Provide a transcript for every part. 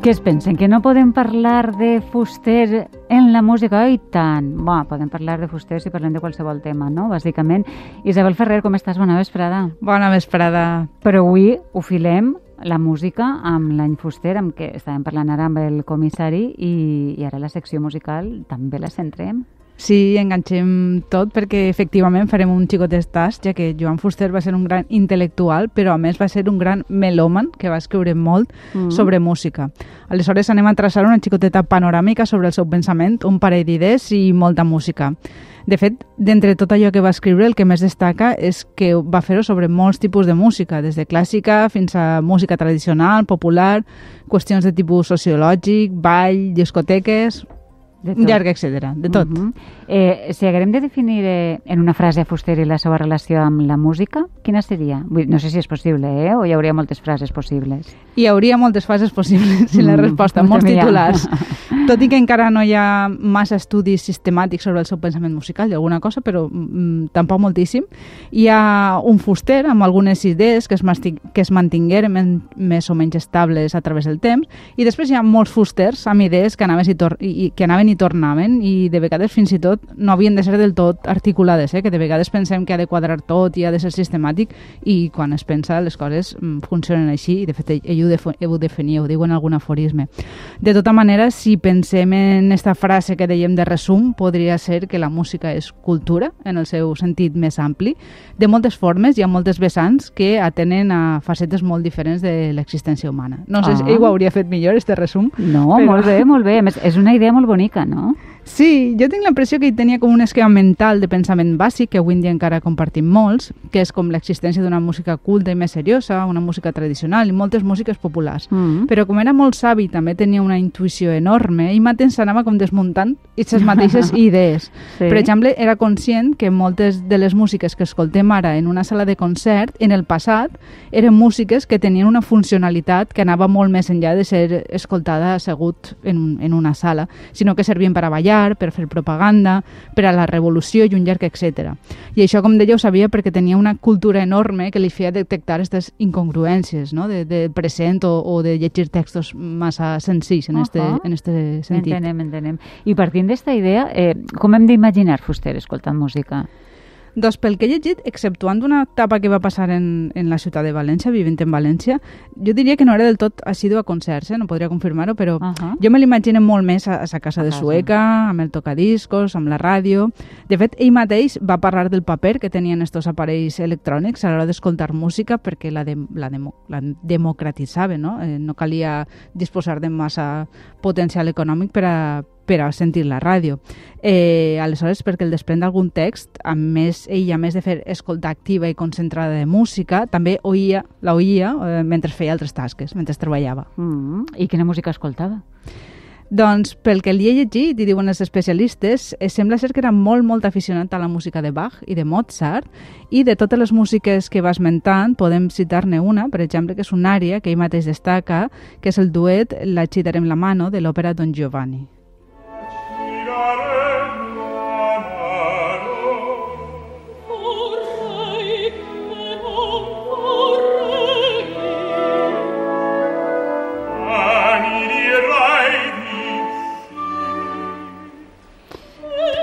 Què es pensen? Que no podem parlar de Fuster en la música? I tant! Bé, podem parlar de Fuster si parlem de qualsevol tema, no? Bàsicament. Isabel Ferrer, com estàs? Bona vesprada. Bona vesprada. Però avui ho filem la música amb l'any Fuster, amb què estàvem parlant ara amb el comissari i, i ara la secció musical també la centrem. Sí, enganxem tot perquè efectivament farem un xicot tast, ja que Joan Fuster va ser un gran intel·lectual, però a més va ser un gran melòman que va escriure molt mm. sobre música. Aleshores anem a traçar una xicoteta panoràmica sobre el seu pensament, un parell d'idees i molta música. De fet, d'entre tot allò que va escriure, el que més destaca és que va fer-ho sobre molts tipus de música, des de clàssica fins a música tradicional, popular, qüestions de tipus sociològic, ball, discoteques, de tot. llarg, etc. De tot. Uh -huh. eh, si haguem de definir eh, en una frase a Fuster i la seva relació amb la música, quina seria? Vull, no sé si és possible, eh? o hi hauria moltes frases possibles. Hi hauria moltes frases possibles, si la mm, resposta, molts titulars. Tot i que encara no hi ha massa estudis sistemàtics sobre el seu pensament musical i alguna cosa, però mm, tampoc moltíssim. Hi ha un Fuster amb algunes idees que es, que es mantingueren més o menys estables a través del temps, i després hi ha molts Fusters amb idees que anaven i, i que anaven i tornaven i de vegades fins i tot no havien de ser del tot articulades, eh? que de vegades pensem que ha de quadrar tot i ha de ser sistemàtic i quan es pensa les coses mm, funcionen així i de fet ell ho, def ho definia, ho diu en algun aforisme. De tota manera, si pensem en esta frase que dèiem de resum, podria ser que la música és cultura en el seu sentit més ampli. De moltes formes hi ha moltes vessants que atenen a facetes molt diferents de l'existència humana. No sé ah. ell ho hauria fet millor, este resum. No, però... molt bé, molt bé. Més, és una idea molt bonica no? Sí, jo tinc l'impressió que hi tenia com un esquema mental de pensament bàsic, que avui en dia encara compartim molts, que és com l'existència d'una música culta i més seriosa, una música tradicional i moltes músiques populars. Mm -hmm. Però com era molt savi també tenia una intuïció enorme, i mateix s'anava com desmuntant aquestes mateixes idees. Sí. Per exemple, era conscient que moltes de les músiques que escoltem ara en una sala de concert, en el passat, eren músiques que tenien una funcionalitat que anava molt més enllà de ser escoltada assegut en, en una sala, sinó que servien per a ballar, per fer propaganda, per a la revolució i un llarg, etc. I això, com deia, ho sabia perquè tenia una cultura enorme que li feia detectar aquestes incongruències no? de, de present o, o de llegir textos massa senzills en, uh -huh. este, en este sentit. Entenem, entenem. I partint d'esta idea, eh, com hem d'imaginar Fuster escoltant música? Doncs pel que he llegit, exceptuant una etapa que va passar en, en la ciutat de València, vivint en València, jo diria que no era del tot assidu a concerts, eh? no podria confirmar-ho, però uh -huh. jo me l'imagino molt més a, a sa casa a de casa. Sueca, amb el tocadiscos, amb la ràdio... De fet, ell mateix va parlar del paper que tenien estos aparells electrònics a l'hora d'escoltar música perquè la, de, la, demo, la democratitzava, no? Eh, no calia disposar de massa potencial econòmic per a, per a sentir la ràdio. Eh, aleshores, perquè el desprèn d'algun text, a més, ell, a més de fer escolta activa i concentrada de música, també oïa, la oïa eh, mentre feia altres tasques, mentre treballava. Mm -hmm. I quina música escoltava? Doncs pel que li he llegit, i diuen els especialistes, eh, sembla ser que era molt, molt aficionat a la música de Bach i de Mozart, i de totes les músiques que va esmentant, podem citar-ne una, per exemple, que és una àrea que ell mateix destaca, que és el duet La Citarem la mano de l'òpera Don Giovanni.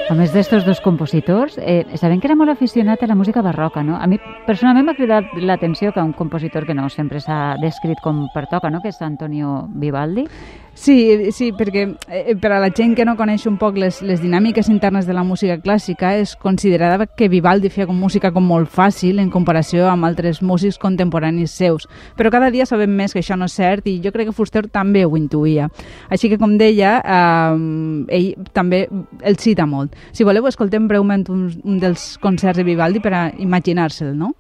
A més d'estos dos compositors, eh, sabem que era molt aficionat a la música barroca, no? A mi personalment m'ha cridat l'atenció que un compositor que no sempre s'ha descrit com pertoca, no? que és Antonio Vivaldi, Sí, sí, perquè eh, per a la gent que no coneix un poc les, les dinàmiques internes de la música clàssica es considerava que Vivaldi feia com música com molt fàcil en comparació amb altres músics contemporanis seus. Però cada dia sabem més que això no és cert i jo crec que Fuster també ho intuïa. Així que, com deia, eh, ell també el cita molt. Si voleu, escoltem breument un, un dels concerts de Vivaldi per a imaginar-se'l, no?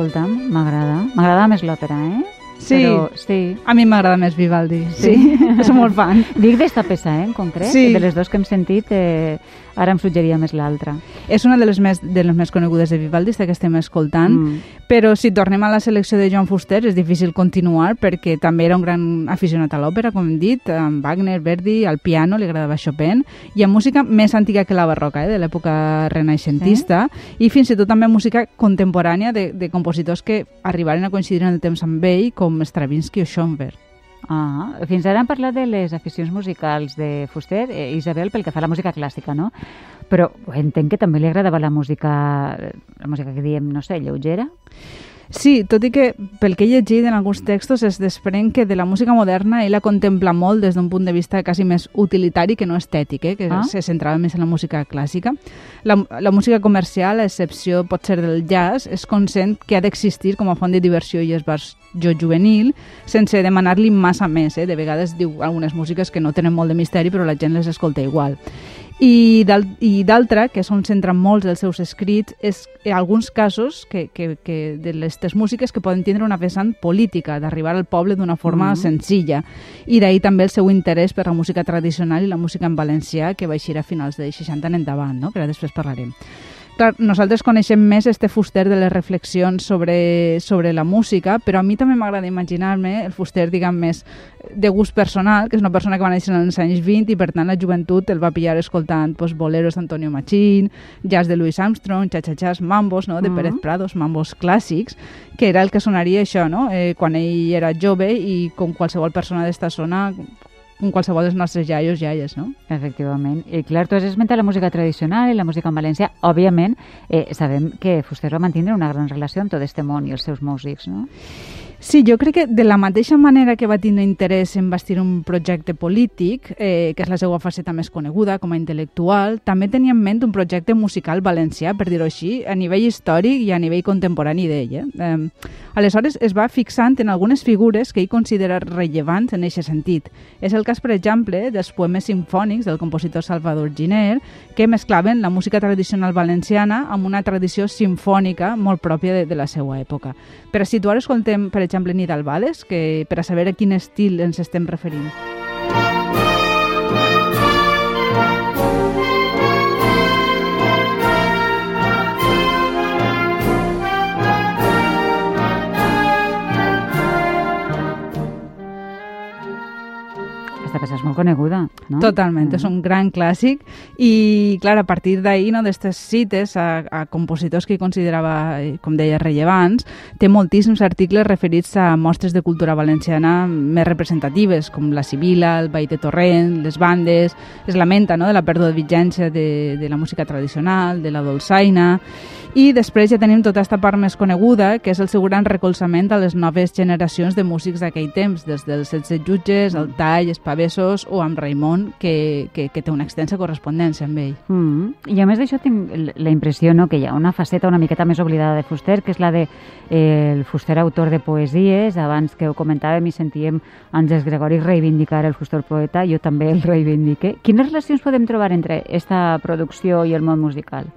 Escolta'm, m'agrada. M'agrada més l'òpera, eh? Sí. però sí. A mi m'agrada més Vivaldi, sí. Sí. Soc molt fan. Dic d'esta peça, eh, en concret. Sí. De les dues que hem sentit, eh, ara em suggeria més l'altra. És una de les més, de les més conegudes de Vivaldi, que estem escoltant, Mm. però si tornem a la selecció de Joan Fuster és difícil continuar perquè també era un gran aficionat a l'òpera, com hem dit, amb Wagner, Verdi, al piano, li agradava Chopin, i amb música més antiga que la barroca, eh, de l'època renaixentista, sí? i fins i tot també música contemporània de, de compositors que arribaren a coincidir en el temps amb ell, com Stravinsky o Schoenberg. Ah, fins ara hem parlat de les aficions musicals de Fuster, eh, Isabel, pel que fa a la música clàssica, no? Però entenc que també li agradava la música, la música que diem, no sé, lleugera? Sí, tot i que pel que he llegit en alguns textos es desprèn que de la música moderna ell la contempla molt des d'un punt de vista quasi més utilitari que no estètic, eh? que Ah. se centrava més en la música clàssica. La, la música comercial, a excepció pot ser del jazz, és conscient que ha d'existir com a font de diversió i esbarjo juvenil sense demanar-li massa més. Eh? De vegades diu algunes músiques que no tenen molt de misteri però la gent les escolta igual. I d'al- i d'altra, que és on centren molts dels seus escrits, és en alguns casos que, que, que de aquestes músiques que poden tindre una vessant política, d'arribar al poble d'una forma Mhm. senzilla. I d'ahir també el seu interès per la música tradicional i la música en valencià, que va eixir a finals dels 60 en endavant, no? que ara després parlarem. Clar, nosaltres coneixem més este fuster de les reflexions sobre, sobre la música, però a mi també m'agrada imaginar-me el fuster, diguem, més de gust personal, que és una persona que va néixer en els anys 20 i per tant la joventut el va pillar escoltant pues, boleros d'Antonio Machín, jazz de Louis Armstrong, cha-cha-chas, mambos no? de Mhm. Pérez Prados, mambos clàssics, que era el que sonaria això, no? eh, quan ell era jove i com qualsevol persona d'esta zona, com qualsevol dels nostres iaios i iaies, no? Efectivament. I clar, tu has esmentat la música tradicional i la música en valencià. Òbviament, eh, sabem que Fuster va mantenir una gran relació amb tot este món i els seus músics, no? Sí, jo crec que de la mateixa manera que va tindre interès en bastir un projecte polític, eh, que és la seva faceta més coneguda com a intel·lectual, també tenia en ment un projecte musical valencià, per dir-ho així, a nivell històric i a nivell contemporani d'ell. Eh? Eh, aleshores es va fixant en algunes figures que ell considera rellevants en aquest sentit. És el cas, per exemple, dels poemes sinfònics del compositor Salvador Giner, que mesclaven la música tradicional valenciana amb una tradició sinfònica molt pròpia de, de la seva època. Per situar, escoltem, per exemple, Nidal Vales, que, per a saber a quin estil ens estem referint. Aquesta peça és molt coneguda, no? Totalment, és Mm. un gran clàssic i, clar, a partir d'ahir, no, d'aquestes cites a, a compositors que considerava, eh, com deia, rellevants, té moltíssims articles referits a mostres de cultura valenciana més representatives, com la Sibila, el Ball de Torrent, les bandes, es lamenta no, de la pèrdua de vigència de, de la música tradicional, de la dolçaina, i després ja tenim tota aquesta part més coneguda, que és el seu gran recolzament a les noves generacions de músics d'aquell temps, des dels 16 jutges, el Tall, Espavessos o amb Raimon, que, que, que té una extensa correspondència amb ell. Mm. I a més d'això tinc la impressió no, que hi ha una faceta una miqueta més oblidada de Fuster, que és la de eh, el Fuster autor de poesies. Abans que ho comentàvem i sentíem Àngels Gregori reivindicar el Fuster poeta, jo també el reivindique. Quines relacions podem trobar entre esta producció i el món musical?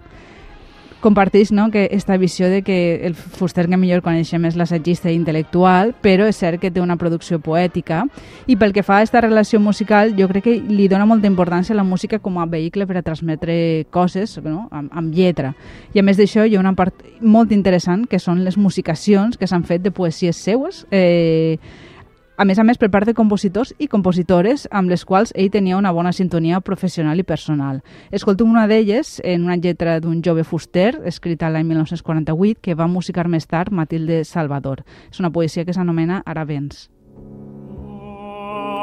Comparteix no, que esta visió de que el Fuster que millor coneixem és l'assagista intel·lectual, però és cert que té una producció poètica i pel que fa a aquesta relació musical jo crec que li dona molta importància a la música com a vehicle per a transmetre coses no? amb, amb lletra. I a més d'això hi ha una part molt interessant que són les musicacions que s'han fet de poesies seues eh, a més a més per part de compositors i compositores amb les quals ell tenia una bona sintonia professional i personal. Escoltem una d'elles en una lletra d'un jove fuster, escrita l'any 1948, que va musicar més tard Matilde Salvador. És una poesia que s'anomena Aravens.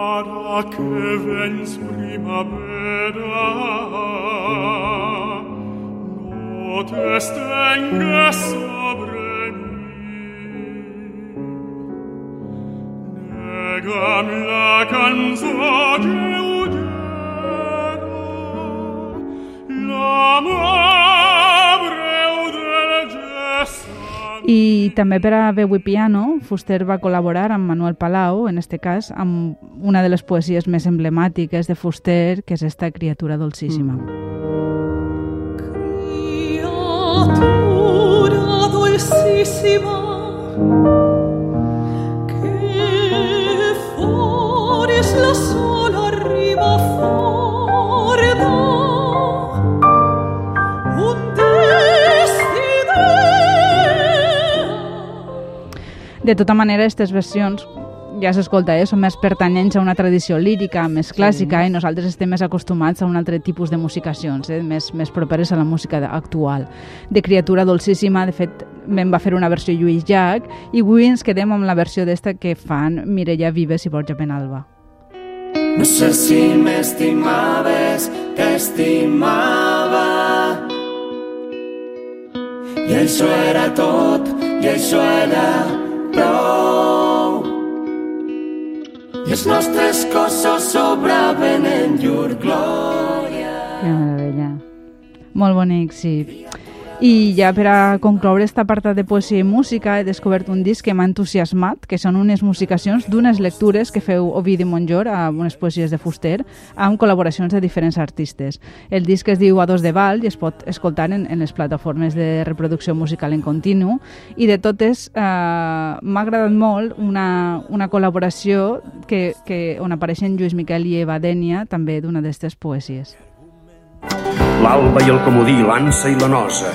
Ara que vens primavera, no t'estengues Nega'm la cançó lleugera, l'amor breu del. I també per a veu i piano, Fuster va col·laborar amb Manuel Palau, en este cas, amb una de les poesies més emblemàtiques de Fuster, que és esta criatura dolcíssima. Criatura dulcísima De tota manera, aquestes versions ja s'escolta, eh? són més pertanyents a una tradició lírica, més clàssica, sí. i nosaltres estem més acostumats a un altre tipus de musicacions, eh? més, més properes a la música actual. De Criatura Dolcíssima, de fet, me'n va fer una versió Lluís Llach, i avui ens quedem amb la versió d'esta que fan Mireia Vives i Borja Penalba. No sé si m'estimaves, t'estimava. I això era tot, i això era prou. I els nostres cossos sobraven en llur glòria. Que meravella. Molt bonic, sí. I ja per a concloure esta apartat de poesia i música he descobert un disc que m'ha entusiasmat, que són unes musicacions d'unes lectures que feu Ovidi Montjor a unes poesies de Fuster amb col·laboracions de diferents artistes. El disc es diu A dos de Val i es pot escoltar en, en les plataformes de reproducció musical en continu i de totes eh, m'ha agradat molt una, una col·laboració que, que, on apareixen Lluís Miquel i Eva Dènia també d'una d'aquestes poesies. L'alba i el comodí, l'ansa i la nosa.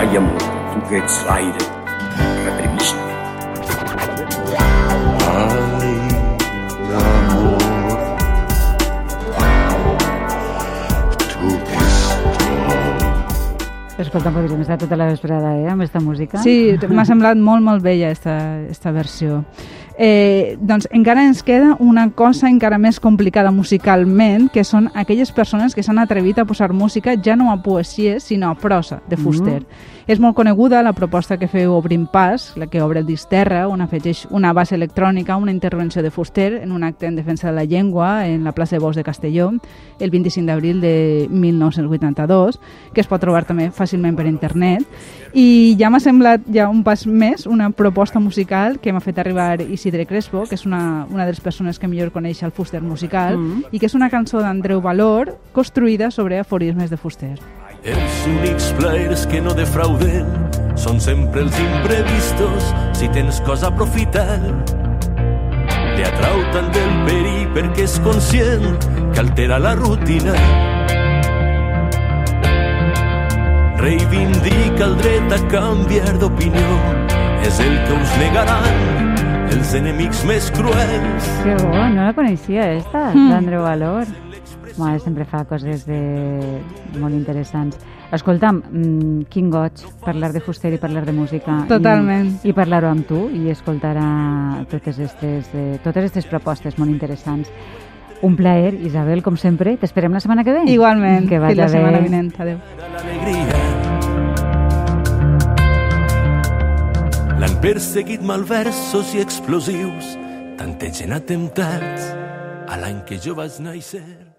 Ai, amor, tu que ets l'aire, Escolta, podríem estar tota la vesprada, eh, amb aquesta música. Sí, m'ha semblat molt, molt bella esta, esta versió. Eh, doncs encara ens queda una cosa encara més complicada musicalment, que són aquelles persones que s'han atrevit a posar música ja no a poesies, sinó a prosa, de Fuster. Mm. És molt coneguda la proposta que feu Obrim Pas, la que obre el disc Terra, on afegeix una base electrònica, una intervenció de Fuster en un acte en defensa de la llengua en la plaça de Bous de Castelló, el 25 d'abril de 1982, que es pot trobar també fàcilment per internet. I ja m'ha semblat ja un pas més una proposta musical que m'ha fet arribar Isidre Crespo, que és una, una de les persones que millor coneix el Fuster musical, Mm. i que és una cançó d'Andreu Valor construïda sobre aforismes de Fuster. Els únics plaers que no defrauden són sempre els imprevistos. Si tens cosa a aprofitar, li atrau tant del perill perquè és conscient que altera la rutina. Reivindica el dret a canviar d'opinió. És el que us negaran els enemics més cruels. Que bo, no la coneixia esta, Mm. d'Andreu Valor. Mare, sempre fa coses de... molt interessants. Escolta'm, mm, quin goig parlar de fuster i parlar de música. Totalment. I, i parlar-ho amb tu i escoltar a totes aquestes, eh, totes aquestes propostes molt interessants. Un plaer, Isabel, com sempre. T'esperem la setmana que ve. Igualment, Que vagi la setmana bé. vinent. Adéu. L'han perseguit malversos i explosius, tantegen atemptats a l'any que jo vaig néixer.